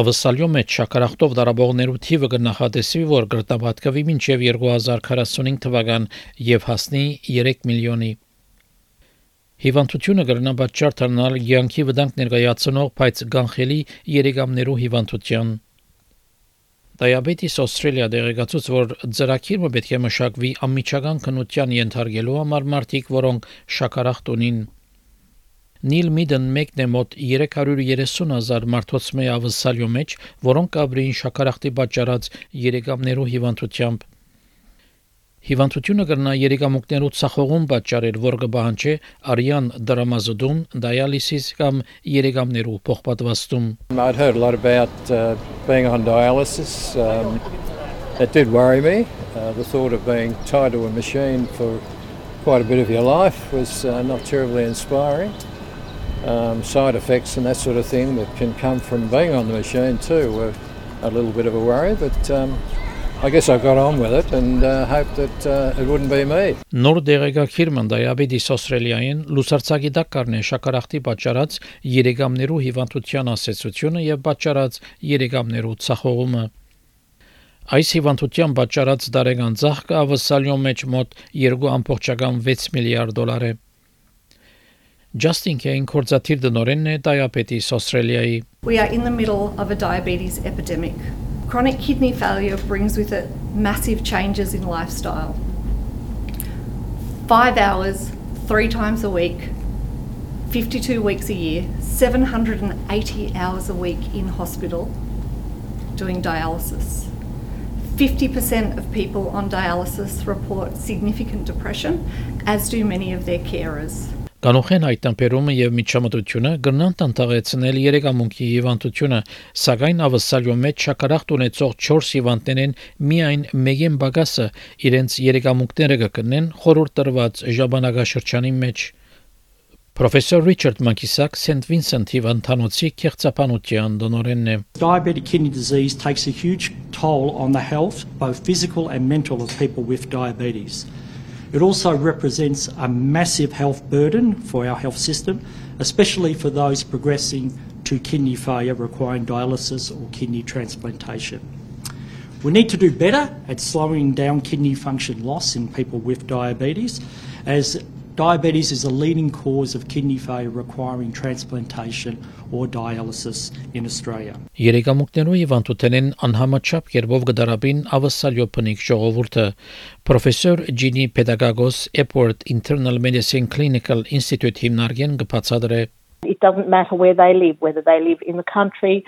Ավսալյո մեջ շաքարախտով դարաբողներու թիվը կնախատեսվի, որ գրտաբատկվի մինչև 2045 թվական եւ հասնի 3 միլիոնի։ Հիվանդությունը կրնա պատճառ դառնալ յանքի վտանգ ներկայացնող բայց գանխելի երեգամներու հիվանդության։ Diabetes Australia դեղեկացուց, որ ծրագիրը պետք է մշակվի անմիջական քննության ենթարկելու համար մարդիկ, որոնք շաքարախտ ունին Նիլ Միդեն մեկն է մոտ 330 հազար մարդոց մի ավսալյո մեջ, որոնք ապրին շաքարախտի պատճառած երեգամներու հիվանդությամբ։ Հիվանդությունը կրնա երեգամուկներու ցախողում պատճառել, որ կբահանջի արյան դրամազոդում, դիալիսիս կամ երեգամներու փոխպատվաստում։ I'd heard a lot about uh, being on dialysis. Um, it did worry me. Uh, the thought of being tied to a machine for quite a bit of your life was uh, not terribly inspiring. Um, side effects and that sort of thing that can come from being on the machine too were a little bit of a worry, but um, I guess I got on with it and uh, hoped that uh, it wouldn't be me. Նոր դեղեկակիրման դիաբետիս Ավստրալիային լուսարցակի դակ կառնե շաքարախտի պատճառած երեգամներու հիվանդության ասեցությունը եւ պատճառած երեգամներու ցախողումը։ Այս հիվանդության պատճառած դարեգան ծախքը ավսալյո մեջ մոտ 2.6 միլիարդ դոլար է։ Justin Kane կորզաթիր դնորենն է Diabetes Australia-ի We are in the middle of a diabetes epidemic. Chronic kidney failure brings with it massive changes in lifestyle. 5 hours 3 times a week 52 weeks a year, 780 hours a week in hospital doing dialysis. 50% of people on dialysis report significant depression, as do many of their carers. Կանոխեն այդ տեմպերումը եւ միջամտությունը կգնան տանտաղեցնել երեգամունքի հիվանդությունը, սակայն ավսալյո մեջ շաքարախտ ունեցող 4 հիվանդներեն միայն մեգեն բագասը իրենց երեգամունքները կգնեն խորհուրդ տրված ժամանակաշրջանի մեջ։ Professor Richard Mankisak St Vincent հիվանդանոցի քեղծապանության դոնորենն է։ Diabetic kidney disease takes a huge toll on the health, both physical and mental of people with diabetes. It also represents a massive health burden for our health system, especially for those progressing to kidney failure requiring dialysis or kidney transplantation. We need to do better at slowing down kidney function loss in people with diabetes, as Diabetes is a leading cause of kidney failure requiring transplantation or dialysis in Australia. Երեգամուկներու հիվանդութենեն անհամաչափ երբով գդարաբին ավսալյո փնիկ ժողովուրդը Պրոֆեսոր Ջինի Pedagogos Epworth Internal Medicine Clinical Institute հիմնարկեն գբացադրե It doesn't matter where they live, whether they live in the country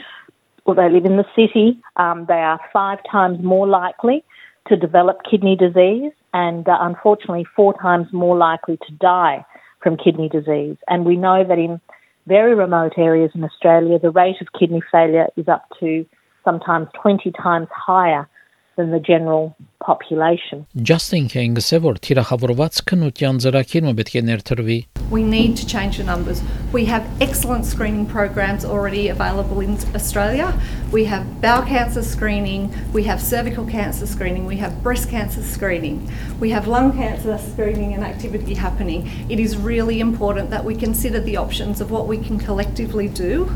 or they live in the city, um, they are five times more likely to develop kidney disease and uh, unfortunately four times more likely to die from kidney disease. And we know that in very remote areas in Australia, the rate of kidney failure is up to sometimes 20 times higher than the general population. Justin King որ թիրախավորված քնության ծրագիրը պետք է ներդրվի։ We need to change the numbers. We have excellent screening programs already available in Australia. We have bowel cancer screening, we have cervical cancer screening, we have breast cancer screening, we have lung cancer screening and activity happening. It is really important that we consider the options of what we can collectively do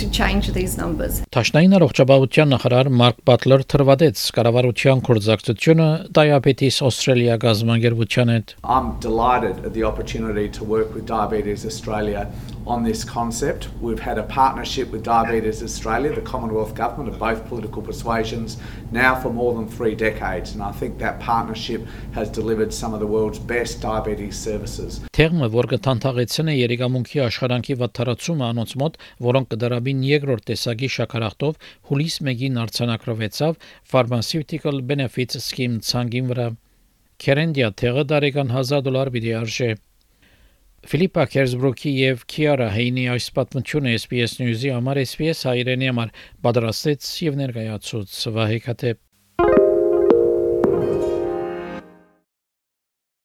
to change these numbers. Տաշնային առողջապահության նախարար Մարկ Բատլեր թրվադեց կառավարության կորզակցությունը Diabetes Australia գազམ་ագերբության հետ. I'm delighted at the opportunity to work with Diabetes Australia on this concept. We've had a partnership with Diabetes Australia, the Commonwealth Government of both political persuasions, now for more than three decades. And I think that partnership has delivered some of the world's best diabetes services. Թեղմը, որ կտանտաղեցնե երեգամունքի աշխարհանքի վատթարացումը անոնց մոտ, որոնք կդարաբին երկրորդ տեսակի շաքարախտով հուլիս 1-ին արցանակրվեցավ Pharmaceutical Benefits Scheme ցանգին վրա։ Քերենդիա թեղը դարեկան 1000 դոլար պիտի արժե։ Ֆիլիպա Քերզբրոկի եւ Քիարա Հեյնի այս պատմությունը SPS News-ի համար SPS հայրենի համար պատրաստեց եւ ներկայացուց Վահե Քաթեփ